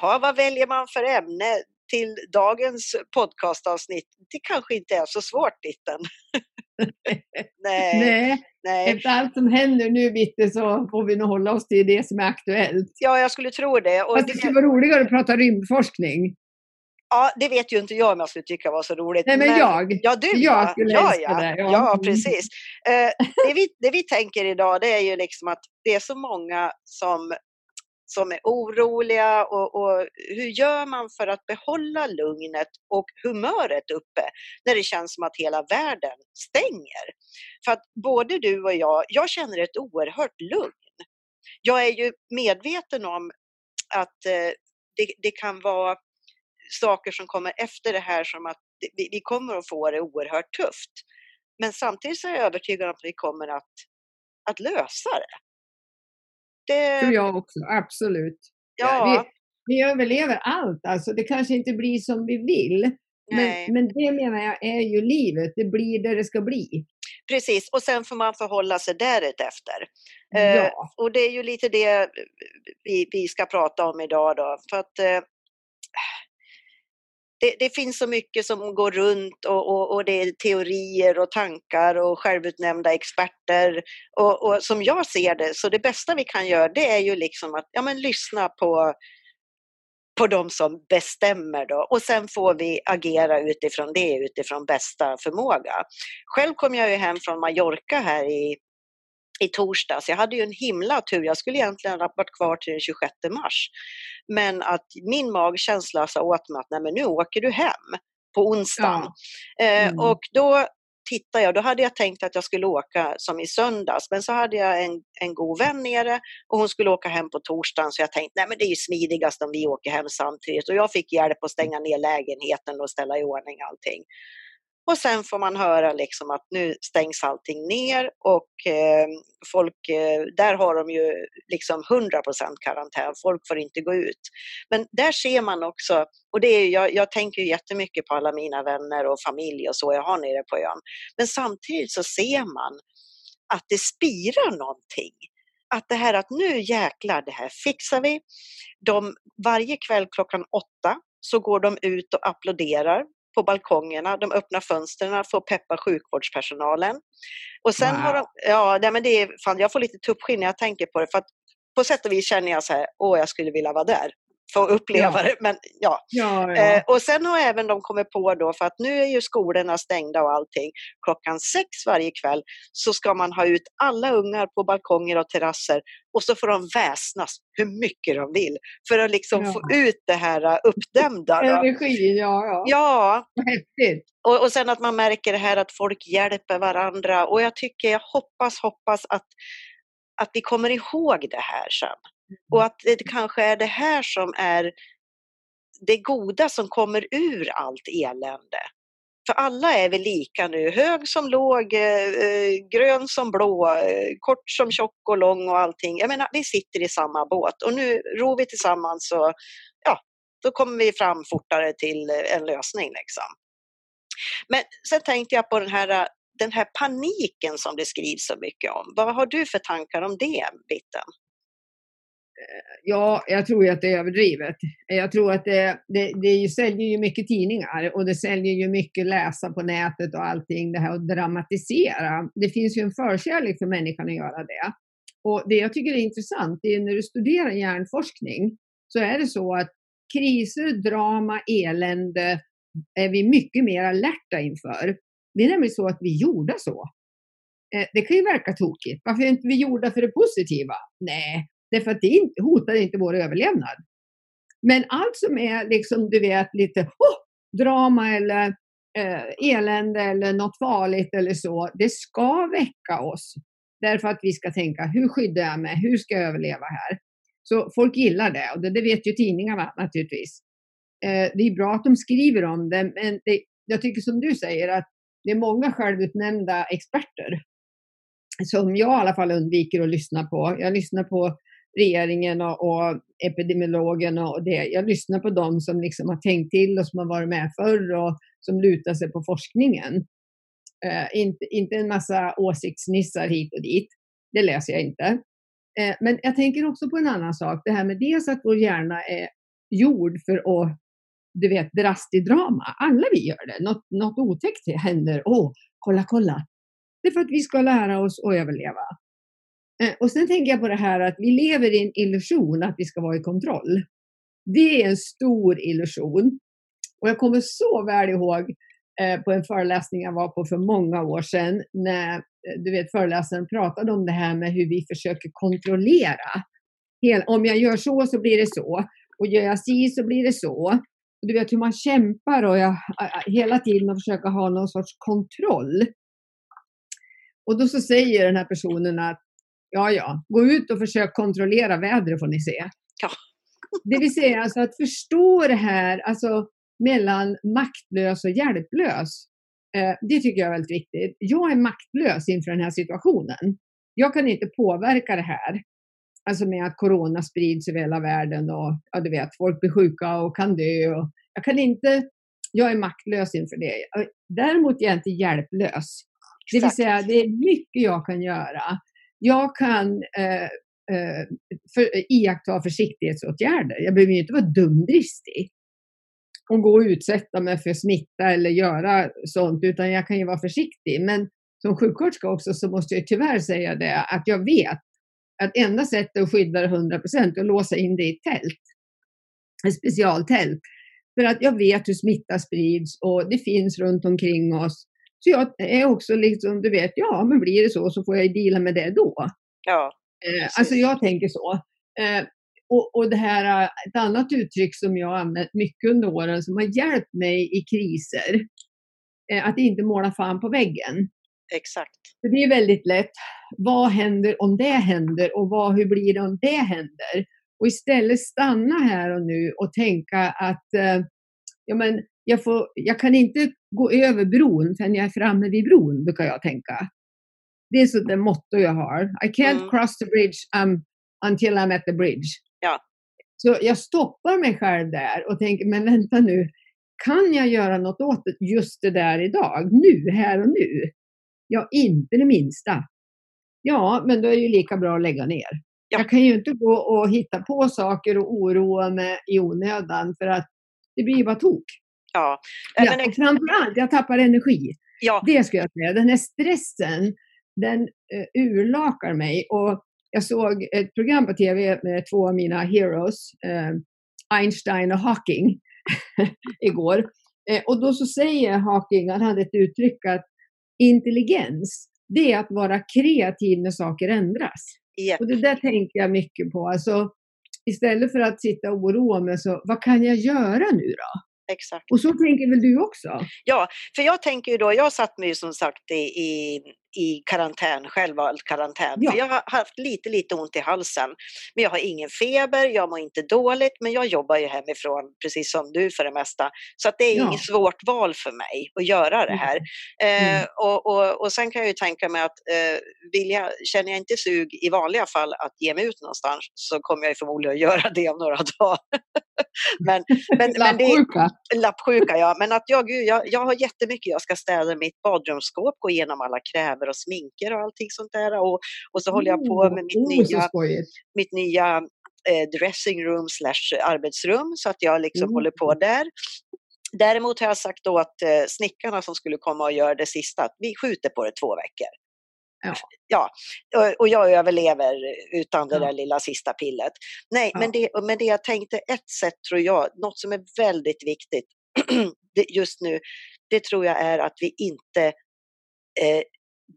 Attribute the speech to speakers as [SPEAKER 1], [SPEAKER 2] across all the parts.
[SPEAKER 1] Jaha, vad väljer man för ämne till dagens podcastavsnitt? Det kanske inte är så svårt, Ditten.
[SPEAKER 2] nej, nej, nej. Efter allt som händer nu, Bitte, så får vi nog hålla oss till det som är aktuellt.
[SPEAKER 1] Ja, jag skulle tro det.
[SPEAKER 2] Och Fast det skulle vara roligare att prata rymdforskning.
[SPEAKER 1] Ja, det vet ju inte jag om jag skulle tycka var så roligt.
[SPEAKER 2] Nej, men, men jag.
[SPEAKER 1] Ja, du
[SPEAKER 2] jag skulle
[SPEAKER 1] ja. ja,
[SPEAKER 2] det.
[SPEAKER 1] Ja, ja precis. Uh, det, vi, det vi tänker idag det är ju liksom att det är så många som, som är oroliga och, och hur gör man för att behålla lugnet och humöret uppe när det känns som att hela världen stänger? För att både du och jag, jag känner ett oerhört lugn. Jag är ju medveten om att eh, det, det kan vara saker som kommer efter det här som att vi, vi kommer att få det oerhört tufft. Men samtidigt så är jag övertygad om att vi kommer att, att lösa det.
[SPEAKER 2] Det tror jag också, absolut. Ja. Vi, vi överlever allt, alltså. Det kanske inte blir som vi vill. Men, men, det menar jag är ju livet, det blir det det ska bli.
[SPEAKER 1] Precis, och sen får man förhålla sig därefter. Eh, ja. Eh, och det är ju lite det vi, vi ska prata om idag då. För att eh, det, det, finns så mycket som går runt och, och, och, det är teorier och tankar och självutnämnda experter. Och, och, som jag ser det, så det bästa vi kan göra det är ju liksom att ja, men lyssna på, på de som bestämmer då och sen får vi agera utifrån det, utifrån bästa förmåga. Själv kom jag ju hem från Mallorca här i i torsdags. Jag hade ju en himla tur. Jag skulle egentligen ha varit kvar till den 26 mars. Men att min magkänsla sa åt mig att Nej, men nu åker du hem på onsdagen. Ja. Eh, mm. och då tittade jag, då hade jag tänkt att jag skulle åka som i söndags, men så hade jag en, en god vän nere och hon skulle åka hem på torsdagen så jag tänkte, nej men det är ju smidigast om vi åker hem samtidigt och jag fick hjälp att stänga ner lägenheten och ställa i ordning allting. Och sen får man höra liksom att nu stängs allting ner och eh, folk, eh, där har de ju liksom 100% karantän, folk får inte gå ut. Men där ser man också, och det är, jag, jag tänker jättemycket på alla mina vänner och familj och så jag har nere på ön. Men samtidigt så ser man att det spirar någonting att det här att nu jäklar, det här fixar vi. De, varje kväll klockan åtta så går de ut och applåderar på balkongerna, de öppnar fönstren för att peppa sjukvårdspersonalen. Och sen wow. har de, ja, nej, men det är, fan, jag får lite tuppskinn när jag tänker på det, för att på sätt och vis känner jag så här, åh jag skulle vilja vara där få uppleva ja. det. Men, ja.
[SPEAKER 2] ja, ja.
[SPEAKER 1] Eh, och sen har även de kommit på då, för att nu är ju skolorna stängda och allting, klockan sex varje kväll så ska man ha ut alla ungar på balkonger och terrasser och så får de väsnas hur mycket de vill för att liksom få ut det här uh, uppdämda.
[SPEAKER 2] Energi, ja. Ja.
[SPEAKER 1] ja.
[SPEAKER 2] Häftigt.
[SPEAKER 1] Och, och sen att man märker det här att folk hjälper varandra och jag tycker, jag hoppas, hoppas att, att vi kommer ihåg det här sen. Och att det kanske är det här som är det goda som kommer ur allt elände. För alla är vi lika nu, hög som låg, eh, grön som blå, eh, kort som tjock och lång och allting. Jag menar, vi sitter i samma båt och nu ror vi tillsammans och ja, då kommer vi fram fortare till en lösning. Liksom. Men sen tänkte jag på den här, den här paniken som det skrivs så mycket om. Vad har du för tankar om det, Bitten?
[SPEAKER 2] Ja, jag tror ju att det är överdrivet. Jag tror att det, det, det säljer ju mycket tidningar och det säljer ju mycket läsa på nätet och allting, det här att dramatisera. Det finns ju en förkärlek för människan att göra det. Och det jag tycker är intressant, det är när du studerar hjärnforskning, så är det så att kriser, drama, elände är vi mycket mer alerta inför. Det är nämligen så att vi gjorde så. Eh, det kan ju verka tokigt. Varför är inte vi gjorda för det positiva? Nej, Därför att det hotar inte vår överlevnad. Men allt som är liksom, du vet, lite oh, drama eller eh, elände eller något farligt eller så, det ska väcka oss. Därför att vi ska tänka, hur skyddar jag mig? Hur ska jag överleva här? Så folk gillar det och det, det vet ju tidningarna naturligtvis. Eh, det är bra att de skriver om det, men det, jag tycker som du säger att det är många självutnämnda experter som jag i alla fall undviker att lyssna på. Jag lyssnar på regeringen och, och epidemiologerna och det. Jag lyssnar på dem som liksom har tänkt till och som har varit med förr och som lutar sig på forskningen. Eh, inte, inte en massa åsiktsnissar hit och dit. Det läser jag inte. Eh, men jag tänker också på en annan sak. Det här med dels att vår hjärna är gjord för att du vet, dras till drama. Alla vi gör det. Något, något otäckt händer. Åh, oh, kolla, kolla. Det är för att vi ska lära oss att överleva. Eh, och sen tänker jag på det här att vi lever i en illusion att vi ska vara i kontroll. Det är en stor illusion. Och jag kommer så väl ihåg eh, på en föreläsning jag var på för många år sedan när eh, du vet, föreläsaren pratade om det här med hur vi försöker kontrollera. om jag gör så så blir det så och gör jag si så blir det så. Du vet hur man kämpar och jag, hela tiden och försöker ha någon sorts kontroll. Och då så säger den här personen att ja, ja, gå ut och försök kontrollera vädret får ni se.
[SPEAKER 1] Ja.
[SPEAKER 2] Det vill säga alltså att förstå det här alltså, mellan maktlös och hjälplös. Eh, det tycker jag är väldigt viktigt. Jag är maktlös inför den här situationen. Jag kan inte påverka det här. Alltså med att corona sprids över hela världen och ja, du vet, folk blir sjuka och kan dö. Och jag kan inte, jag är maktlös inför det. Däremot är jag inte hjälplös. Det vill säga, det är mycket jag kan göra. Jag kan eh, eh, för, iaktta försiktighetsåtgärder. Jag behöver ju inte vara dumdristig och gå och utsätta mig för smitta eller göra sånt, utan jag kan ju vara försiktig. Men som sjuksköterska också så måste jag tyvärr säga det att jag vet att enda sättet att skydda det 100 är att låsa in det i ett tält. Ett specialtält. För att jag vet hur smitta sprids och det finns runt omkring oss. Så jag är också liksom, du vet, ja men blir det så så får jag deala med det då.
[SPEAKER 1] Ja.
[SPEAKER 2] Eh, alltså jag tänker så. Eh, och, och det här, ett annat uttryck som jag har använt mycket under åren som har hjälpt mig i kriser, eh, att inte måla fan på väggen.
[SPEAKER 1] Exakt.
[SPEAKER 2] För det är väldigt lätt. Vad händer om det händer och vad, hur blir det om det händer? Och istället stanna här och nu och tänka att eh, ja, men jag, får, jag kan inte gå över bron förrän jag är framme vid bron, brukar jag tänka. Det är så det motto jag har. I can't mm. cross the bridge um, until I'm at the bridge.
[SPEAKER 1] Ja.
[SPEAKER 2] Så jag stoppar mig själv där och tänker, men vänta nu, kan jag göra något åt just det där idag? Nu, här och nu? Ja, inte det minsta. Ja, men då är det ju lika bra att lägga ner. Ja. Jag kan ju inte gå och hitta på saker och oroa mig i onödan för att det blir bara tok.
[SPEAKER 1] Ja.
[SPEAKER 2] ja men... och framförallt, jag tappar energi.
[SPEAKER 1] Ja.
[SPEAKER 2] Det skulle jag säga. Den här stressen, den uh, urlakar mig. Och jag såg ett program på tv med två av mina heroes, uh, Einstein och Hawking, igår. Uh, och då så säger Hawking, han hade ett uttryck att intelligens, det är att vara kreativ när saker ändras.
[SPEAKER 1] Yep.
[SPEAKER 2] Och det där tänker jag mycket på. Alltså, istället för att sitta och oroa mig, så vad kan jag göra nu då?
[SPEAKER 1] Exakt.
[SPEAKER 2] Och så tänker väl du också?
[SPEAKER 1] Ja, för jag tänker ju då, jag satt mig som sagt i, i i karantän, självvald karantän. Ja. För jag har haft lite, lite ont i halsen. Men jag har ingen feber, jag mår inte dåligt, men jag jobbar ju hemifrån precis som du för det mesta. Så att det är ja. inget svårt val för mig att göra det här. Mm. Eh, och, och, och sen kan jag ju tänka mig att eh, vill jag, känner jag inte sug i vanliga fall att ge mig ut någonstans så kommer jag förmodligen att göra det om några dagar.
[SPEAKER 2] Men, men, lappsjuka.
[SPEAKER 1] Men lappsjuka, ja. Men att jag, jag, jag har jättemycket, jag ska städa mitt badrumsskåp, gå igenom alla kräver och sminker och allting sånt där. Och, och så håller jag på med mitt
[SPEAKER 2] oh,
[SPEAKER 1] nya, mitt nya eh, dressing room slash arbetsrum så att jag liksom mm. håller på där. Däremot har jag sagt då att eh, snickarna som skulle komma och göra det sista, att vi skjuter på det två veckor.
[SPEAKER 2] Ja.
[SPEAKER 1] ja. Och jag överlever utan det där lilla sista pillet. Nej, ja. men, det, men det jag tänkte, ett sätt tror jag, något som är väldigt viktigt just nu, det tror jag är att vi inte eh,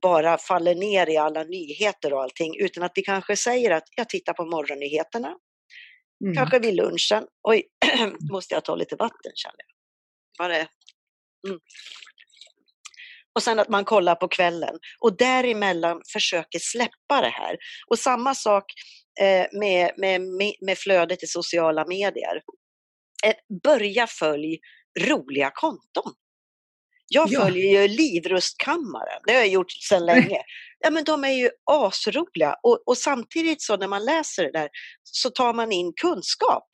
[SPEAKER 1] bara faller ner i alla nyheter och allting, utan att vi kanske säger att jag tittar på morgonnyheterna, mm. kanske vid lunchen. Oj, måste jag ta lite vatten känner jag. Var det? Mm. Och sen att man kollar på kvällen och däremellan försöker släppa det här. Och samma sak eh, med, med, med flödet i sociala medier. Eh, börja följ roliga konton. Jag följer ju Livrustkammaren, det har jag gjort sedan länge. Ja, men de är ju asroliga och, och samtidigt så när man läser det där så tar man in kunskap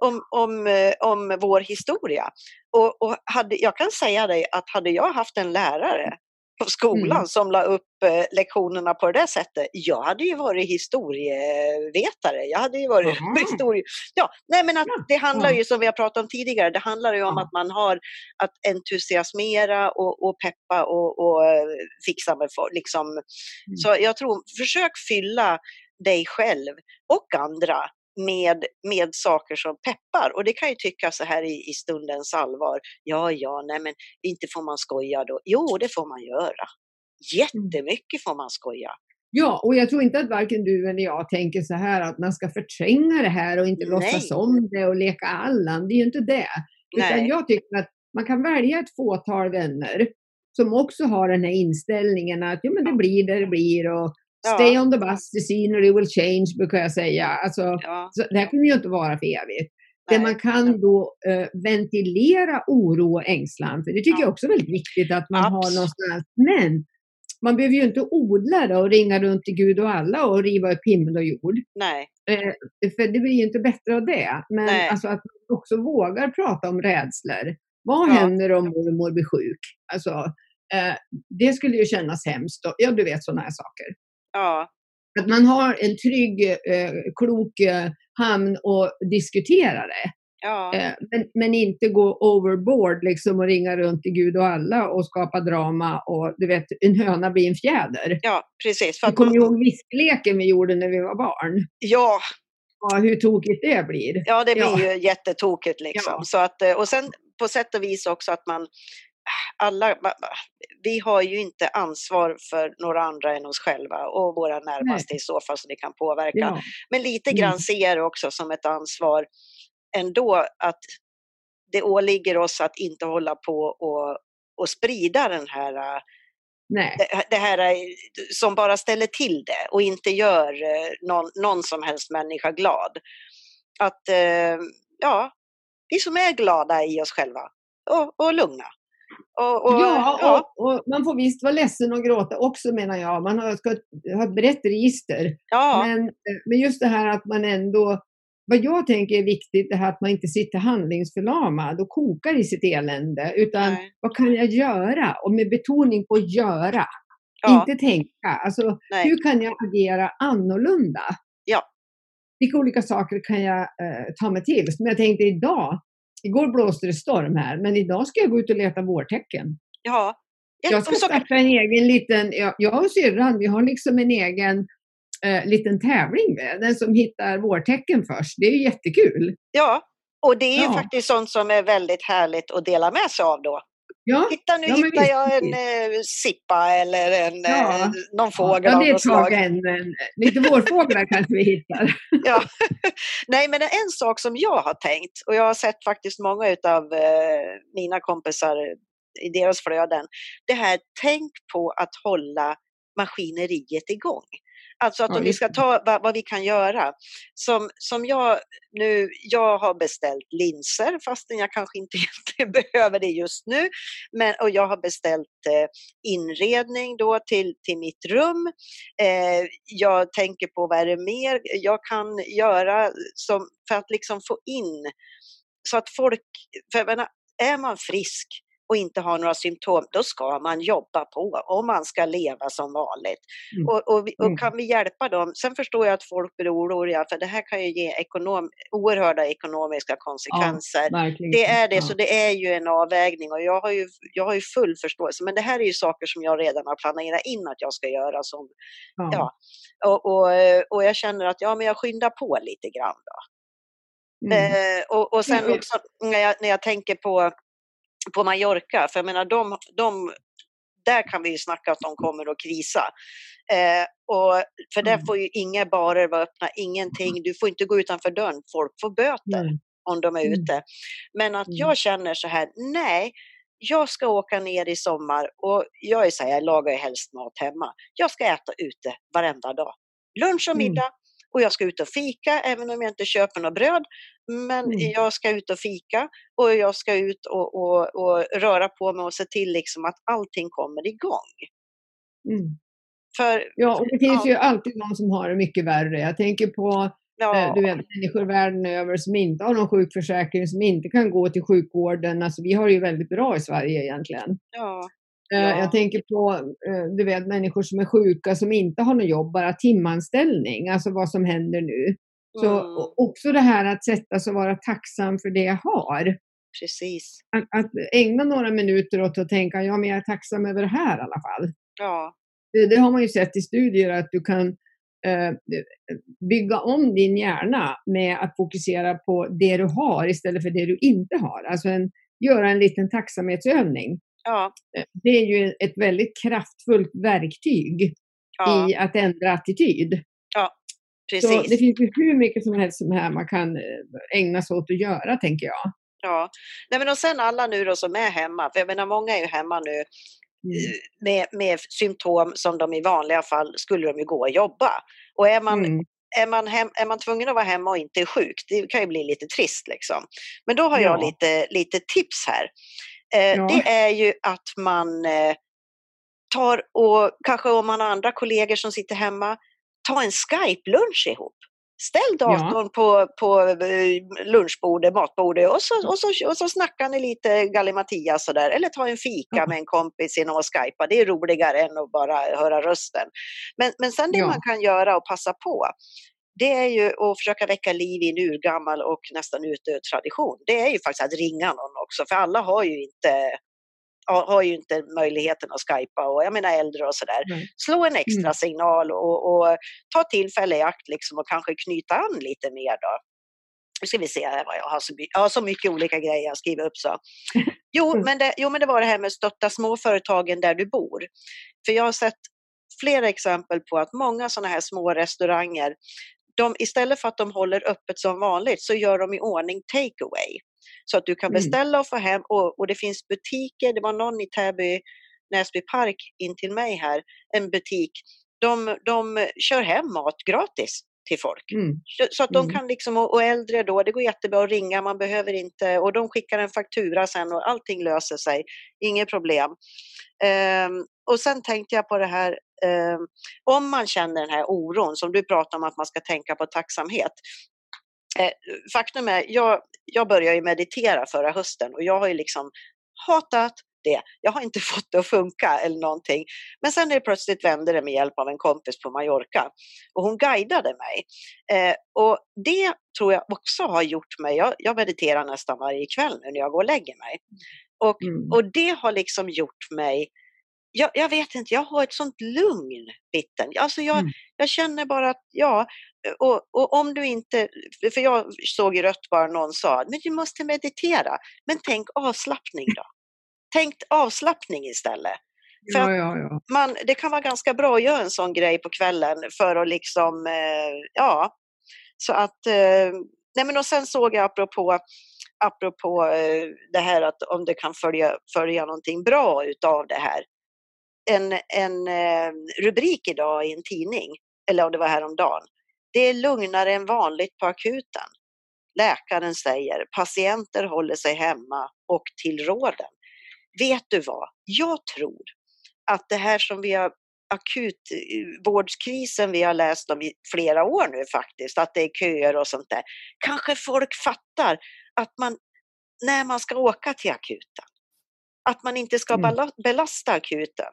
[SPEAKER 1] om, om, eh, om vår historia. Och, och hade, jag kan säga dig att hade jag haft en lärare på skolan mm. som la upp eh, lektionerna på det där sättet. Jag hade ju varit historievetare. Jag hade ju varit historie... Ja, nej men att det handlar ju som vi har pratat om tidigare, det handlar ju om att man har att entusiasmera och, och peppa och, och eh, fixa med folk. Liksom. Mm. Så jag tror, försök fylla dig själv och andra med, med saker som peppar. Och det kan ju tyckas så här i, i stundens allvar. Ja, ja, nej men inte får man skoja då. Jo, det får man göra. Jättemycket får man skoja.
[SPEAKER 2] Ja, och jag tror inte att varken du eller jag tänker så här att man ska förtränga det här och inte Nej. låtsas om det och leka Allan. Det är ju inte det. Utan Nej. jag tycker att man kan välja ett fåtal vänner som också har den här inställningen att ja, men det blir det det blir och. Stay on the bus, the scenery will change brukar jag säga. Alltså, det här kommer ju inte vara för evigt. Nej. Det man kan då uh, ventilera oro och ängslan, för det tycker ja. jag också är väldigt viktigt att man Absolut. har någonstans. Men man behöver ju inte odla det och ringa runt till Gud och alla och riva upp himmel och jord.
[SPEAKER 1] Nej.
[SPEAKER 2] Uh, för det blir ju inte bättre av det. Men alltså att man också vågar prata om rädslor. Vad ja. händer om mormor blir sjuk? Alltså, uh, det skulle ju kännas hemskt. Och, ja, du vet sådana här saker.
[SPEAKER 1] Ja.
[SPEAKER 2] Att man har en trygg, eh, klok eh, hamn och diskutera det.
[SPEAKER 1] Ja.
[SPEAKER 2] Eh, men, men, inte gå overboard liksom och ringa runt till Gud och alla och skapa drama och du vet, en höna blir en fjäder.
[SPEAKER 1] Ja, precis.
[SPEAKER 2] För du kommer ihåg viskleken vi gjorde när vi var barn?
[SPEAKER 1] Ja.
[SPEAKER 2] ja hur tokigt det blir.
[SPEAKER 1] Ja, det blir ja. ju jättetokigt liksom. Ja. Så att, eh, och sen på sätt och vis också att man alla, vi har ju inte ansvar för några andra än oss själva och våra närmaste Nej. i så fall som vi kan påverka. Ja. Men lite grann mm. ser det också som ett ansvar ändå att det åligger oss att inte hålla på och, och sprida den här
[SPEAKER 2] Nej.
[SPEAKER 1] Det, det, här som bara ställer till det och inte gör eh, någon, någon som helst människa glad. Att, ja, vi som är glada i oss själva och, och lugna.
[SPEAKER 2] Och, och, ja, ja. Och, och, man får visst vara ledsen och gråta också menar jag. Man ska ha ett brett register.
[SPEAKER 1] Ja.
[SPEAKER 2] Men, eh, men just det här att man ändå vad jag tänker är viktigt här att man inte sitter handlingsförlamad och kokar i sitt elände. Utan Nej. vad kan jag göra? Och med betoning på göra. Ja. Inte tänka. Alltså, hur kan jag agera annorlunda?
[SPEAKER 1] Ja.
[SPEAKER 2] Vilka olika saker kan jag eh, ta mig till? Som jag tänkte idag. Igår blåste det storm här, men idag ska jag gå ut och leta vårtecken.
[SPEAKER 1] Ja.
[SPEAKER 2] Jag ska starta en egen liten, jag, jag och syrran, vi har liksom en egen eh, liten tävling med. Den som hittar vårtecken först. Det är ju jättekul.
[SPEAKER 1] Ja, och det är ju ja. faktiskt sånt som är väldigt härligt att dela med sig av då.
[SPEAKER 2] Ja.
[SPEAKER 1] Titta nu ja, hittar jag en eh, sippa eller en, ja. eh, någon fågel
[SPEAKER 2] ja, av något slag. En, en, lite vårfåglar kanske vi hittar.
[SPEAKER 1] ja. Nej men en sak som jag har tänkt och jag har sett faktiskt många av eh, mina kompisar i deras flöden. Det här, tänk på att hålla maskineriet igång. Alltså att om vi ska ta vad, vad, vi kan göra. Som, som jag nu, jag har beställt linser fastän jag kanske inte behöver det just nu. Men, och jag har beställt eh, inredning då till, till mitt rum. Eh, jag tänker på vad är det mer jag kan göra som, för att liksom få in så att folk, för jag menar, är man frisk och inte har några symptom, då ska man jobba på om man ska leva som vanligt. Mm. Och, och, och, mm. kan vi hjälpa dem? Sen förstår jag att folk blir oroliga för det här kan ju ge ekonom, oerhörda ekonomiska konsekvenser. Ja, det är det, ja. så det är ju en avvägning och jag har ju, jag har ju full förståelse. Men det här är ju saker som jag redan har planerat in att jag ska göra. Som, ja. ja. Och, och, och jag känner att ja, men jag skyndar på lite grann. Då. Mm. Eh, och, och sen också när jag, när jag tänker på på Mallorca. För jag menar, de, de, där kan vi ju snacka att de kommer att krisa. Eh, och, för där mm. får ju inga barer vara öppna, ingenting. Du får inte gå utanför dörren. Folk får böter mm. om de är mm. ute. Men att jag känner så här, nej, jag ska åka ner i sommar och jag är så här, jag lagar ju helst mat hemma. Jag ska äta ute varenda dag. Lunch och middag, och jag ska ut och fika även om jag inte köper något bröd. Men mm. jag ska ut och fika och jag ska ut och, och, och, röra på mig och se till liksom att allting kommer igång.
[SPEAKER 2] Mm. För, ja, och det finns ja. ju alltid någon som har det mycket värre. Jag tänker på ja. eh, du vet, människor världen över som inte har någon sjukförsäkring, som inte kan gå till sjukvården. Alltså, vi har det ju väldigt bra i Sverige egentligen.
[SPEAKER 1] Ja.
[SPEAKER 2] Eh,
[SPEAKER 1] Ja.
[SPEAKER 2] Jag tänker på eh, du vet, människor som är sjuka som inte har något jobb, bara timanställning, alltså vad som händer nu. Så
[SPEAKER 1] Mm,
[SPEAKER 2] också det här att sätta sig och vara tacksam för det jag har.
[SPEAKER 1] precis.
[SPEAKER 2] Att, att ägna några minuter åt att tänka, ja men jag är tacksam över det här i alla fall.
[SPEAKER 1] Ja,
[SPEAKER 2] Det, det har man ju sett i studier att du kan eh, bygga om din hjärna med att fokusera på det du har istället för det du inte har. Alltså en, göra en liten tacksamhetsövning.
[SPEAKER 1] Ja,
[SPEAKER 2] Eh, Det är ju ett väldigt kraftfullt verktyg
[SPEAKER 1] ja,
[SPEAKER 2] i att ändra attityd. Så det
[SPEAKER 1] precis.
[SPEAKER 2] finns ju hur mycket som helst som här man kan eh, ägna sig åt att göra, tänker jag.
[SPEAKER 1] Ja. Nej, men och sen alla nu då som är hemma, för jag menar många är ju hemma nu
[SPEAKER 2] Mm.
[SPEAKER 1] med, med symptom som de i vanliga fall skulle de ju gå och jobba. Och är man,
[SPEAKER 2] Mm.
[SPEAKER 1] är man, hem, är man tvungen att vara hemma och inte är sjuk, det kan ju bli lite trist liksom. Men då har jag
[SPEAKER 2] Ja.
[SPEAKER 1] lite, lite tips här. Eh,
[SPEAKER 2] Ja.
[SPEAKER 1] Det är ju att man eh, tar och kanske om man har andra kollegor som sitter hemma, ta en Skype-lunch ihop. Ställ datorn på, på eh, lunchbordet, matbordet och så, och, så, och så snackar ni lite gallimatias sådär. Eller ta en fika
[SPEAKER 2] Ja.
[SPEAKER 1] med en kompis genom att skypa. Det är roligare än att bara höra rösten. Men, men sen det
[SPEAKER 2] Ja.
[SPEAKER 1] man kan göra och passa på, det är ju att försöka väcka liv i en urgammal och nästan utdöd tradition. Det är ju faktiskt att ringa någon också, för alla har ju inte har ju inte möjligheten att skypa och jag menar äldre och sådär.
[SPEAKER 2] Nej.
[SPEAKER 1] Slå en extra
[SPEAKER 2] Mm.
[SPEAKER 1] signal och, och ta tillfälle i akt liksom och kanske knyta an lite mer då. Nu ska vi se här vad jag har så, jag har så mycket olika grejer jag skriver upp så. Jo
[SPEAKER 2] Mm.
[SPEAKER 1] men, det, jo, men det var det här med att stötta småföretagen där du bor. För jag har sett flera exempel på att många sådana här små restauranger, de, istället för att de håller öppet som vanligt så gör de i ordning takeaway. Så att du kan
[SPEAKER 2] Mm.
[SPEAKER 1] beställa och få hem och, och det finns butiker, det var någon i Täby, Näsby park in till mig här, en butik, de, de kör hem mat gratis till folk.
[SPEAKER 2] Mm.
[SPEAKER 1] Så, att de
[SPEAKER 2] Mm.
[SPEAKER 1] kan liksom, och, äldre då, det går jättebra att ringa, man behöver inte, och de skickar en faktura sen och allting löser sig, inget problem. Ehm, och sen tänkte jag på det här, ehm, om man känner den här oron som du pratar om att man ska tänka på tacksamhet. Eh, faktum är, jag, jag började ju meditera förra hösten och jag har ju liksom hatat det. Jag har inte fått det att funka eller någonting. Men sen är det plötsligt vände det med hjälp av en kompis på Mallorca och hon guidade mig. Eh, och det tror jag också har gjort mig, jag, jag mediterar nästan varje kväll nu när jag går och lägger mig. Och,
[SPEAKER 2] Mm.
[SPEAKER 1] och det har liksom gjort mig, jag, jag vet inte, jag har ett sånt lugn, Bitten. Alltså jag,
[SPEAKER 2] Mm.
[SPEAKER 1] jag känner bara att, ja, och, och om du inte, för jag såg i rött bara någon sa, men du måste meditera. Men tänk avslappning då. Tänk avslappning istället. För
[SPEAKER 2] Ja, ja, ja.
[SPEAKER 1] Man, det kan vara ganska bra att göra en sån grej på kvällen för att liksom, eh, ja, så att, eh, nej men och sen såg jag apropå, apropå eh, det här att om det kan följa, följa någonting bra utav det här. En, en eh, rubrik idag i en tidning, eller om det var häromdagen. Det är lugnare än vanligt på akuten. Läkaren säger patienter håller sig hemma och till råden. Vet du vad? Jag tror att det här som vi har akutvårdskrisen vi har läst om i flera år nu faktiskt, att det är köer och sånt där. Kanske folk fattar att man, när man ska åka till akuten, att man inte ska
[SPEAKER 2] Mm.
[SPEAKER 1] bela- belasta akuten.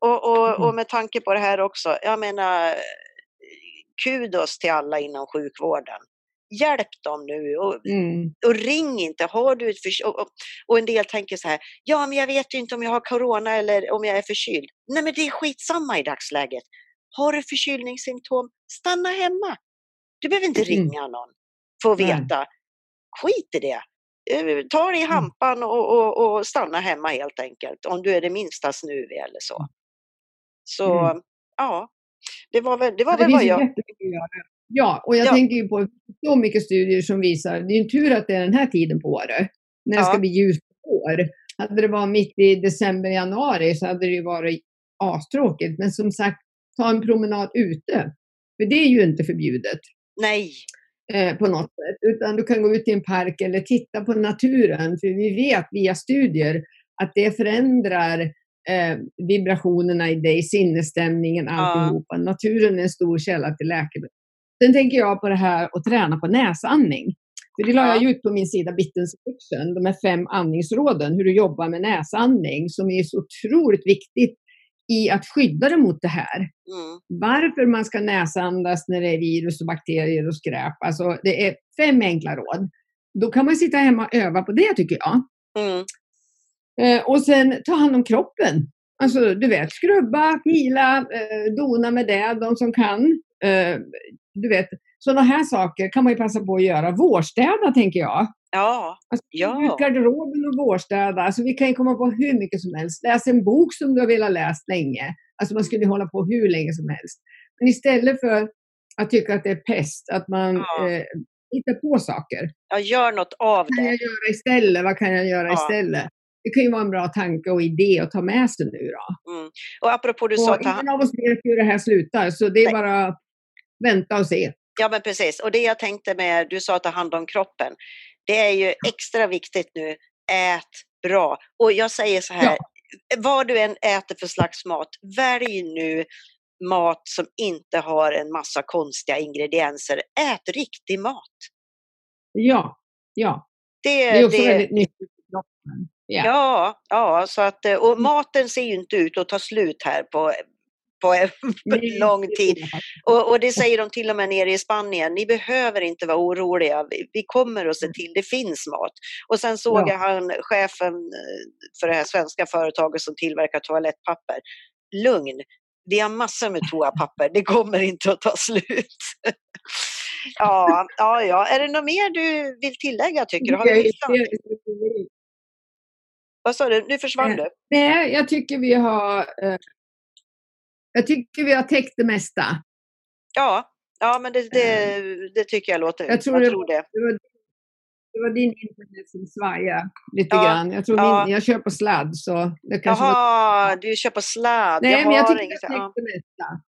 [SPEAKER 1] Och, och, och
[SPEAKER 2] Mm.
[SPEAKER 1] med tanke på det här också, jag menar kudos till alla inom sjukvården. Hjälp dem nu och
[SPEAKER 2] Mm.
[SPEAKER 1] och ring inte. Har du ett förs- och, och, en del tänker så här, ja men jag vet ju inte om jag har corona eller om jag är förkyld. Nej men det är skitsamma i dagsläget. Har du förkylningssymptom, stanna hemma. Du behöver inte
[SPEAKER 2] Mm.
[SPEAKER 1] ringa någon för att
[SPEAKER 2] Nej.
[SPEAKER 1] veta. Skit i det. Eh, Ta dig i
[SPEAKER 2] Mm.
[SPEAKER 1] hampan och, och, och stanna hemma helt enkelt. Om du är det minsta snuvig eller så. Så
[SPEAKER 2] Mm.
[SPEAKER 1] ja, det var väl, det var
[SPEAKER 2] Det
[SPEAKER 1] väl vad jag...
[SPEAKER 2] Ja, och jag
[SPEAKER 1] Ja.
[SPEAKER 2] tänker ju på så mycket studier som visar, det är ju en tur att det är den här tiden på året, när det
[SPEAKER 1] Ja.
[SPEAKER 2] ska bli ljust år. Hade det varit mitt i december, januari så hade det ju varit astråkigt. Men som sagt, ta en promenad ute. För det är ju inte förbjudet
[SPEAKER 1] Nej,
[SPEAKER 2] eh, på något sätt. Utan du kan gå ut i en park eller titta på naturen. För vi vet via studier att det förändrar eh, vibrationerna i dig, sinnesstämningen, alltihopa. Naturen är en stor källa till läkedom. Sen tänker jag på det här att träna på näsandning. För det la jag ut på min sida Bittens Fiction, de här fem andningsråden, hur du jobbar med näsandning, som är så otroligt viktigt i att skydda dig mot det här. Mm. Varför man ska näsandas när det är virus och bakterier och skräp. Alltså, det är fem enkla råd. Då kan man sitta hemma och öva på det tycker jag. Mm. Eh, och sen ta hand om kroppen. Alltså du vet, skrubba, pila, eh, dona med det, de som kan. Eh, du vet, sådana här saker kan man ju passa på att göra. Vårstäda tänker jag.
[SPEAKER 1] Ja.
[SPEAKER 2] Alltså, ja. Garderoben och vårstäda. Alltså, vi kan ju komma på hur mycket som helst. Läs en bok som du har velat läsa länge. Alltså man skulle hålla på hur länge som helst. Men istället för att tycka att det är pest, att man ja. eh, hittar på saker.
[SPEAKER 1] Ja, gör något av det.
[SPEAKER 2] Vad kan jag göra istället? Vad kan jag göra ja. istället? Det kan ju vara en bra tanke och idé att ta med sig nu då.
[SPEAKER 1] Mm. Och apropå du
[SPEAKER 2] och
[SPEAKER 1] sa...
[SPEAKER 2] Ingen av oss vet hur det här slutar, så det är Nej. bara vänta och se.
[SPEAKER 1] Ja, men precis. Och det jag tänkte med, du sa att ta hand om kroppen. Det är ju extra viktigt nu, ät bra. Och jag säger så här, ja. vad du än äter för slags mat, välj nu mat som inte har en massa konstiga ingredienser. Ät riktig mat.
[SPEAKER 2] Ja, ja.
[SPEAKER 1] Det,
[SPEAKER 2] det är också det... väldigt nyttigt för kroppen.
[SPEAKER 1] Ja. ja, ja, så att, och mm. maten ser ju inte ut att ta slut här på på en lång tid. Och, och, det säger de till och med nere i Spanien. Ni behöver inte vara oroliga. Vi, vi kommer att se mm. till, det finns mat. Och sen såg ja. jag han, chefen eh, för det här svenska företaget som tillverkar toalettpapper. Lugn, vi har massor med toapapper. Det kommer inte att ta slut. ja, ja, ja. Är det något mer du vill tillägga tycker du? Har vi Vad sa du? Nu försvann
[SPEAKER 2] eh,
[SPEAKER 1] du.
[SPEAKER 2] Nej, jag tycker vi har eh, jag tycker vi har täckt det mesta.
[SPEAKER 1] Ja, ja men det, det, eh. det tycker jag låter.
[SPEAKER 2] Jag tror, jag tror det. Det, var, det var din internet som svajade lite ja, grann. Jag, tror ja. min, jag kör på sladd. Så det kanske
[SPEAKER 1] Jaha, var... du kör på sladd.
[SPEAKER 2] Nej, jag men jag tycker inget, vi har täckt det mesta.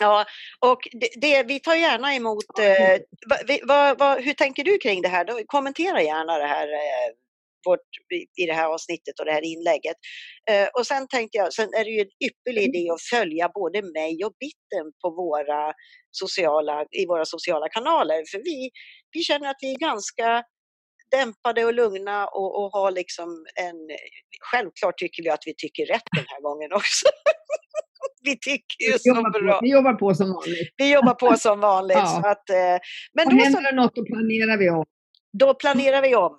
[SPEAKER 1] Ja, och det, det, vi tar gärna emot... Eh, va, va, hur tänker du kring det här? Kommentera gärna det här eh, vårt, i det här avsnittet och det här inlägget. Eh, och sen tänkte jag, sen är det ju en ypperlig mm. idé att följa både mig och Bitten på våra sociala, i våra sociala kanaler. För vi, vi känner att vi är ganska dämpade och lugna och, och har liksom en... Självklart tycker vi att vi tycker rätt den här gången också. vi tycker ju så bra.
[SPEAKER 2] vi jobbar på som vanligt.
[SPEAKER 1] Vi jobbar på som vanligt. ja. så att, eh,
[SPEAKER 2] men och då händer det något, då planerar vi om.
[SPEAKER 1] Då planerar vi om.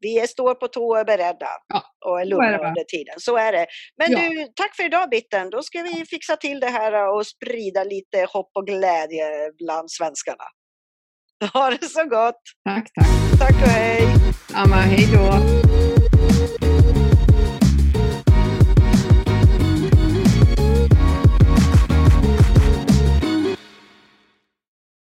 [SPEAKER 1] Vi står på tå och är beredda ja, och är lugna under tiden. Så är det. Men ja. du, tack för idag Bitten. Då ska vi fixa till det här och sprida lite hopp och glädje bland svenskarna. Ha det så gott!
[SPEAKER 2] Tack, tack.
[SPEAKER 1] Tack och hej!
[SPEAKER 2] Amma, hej då!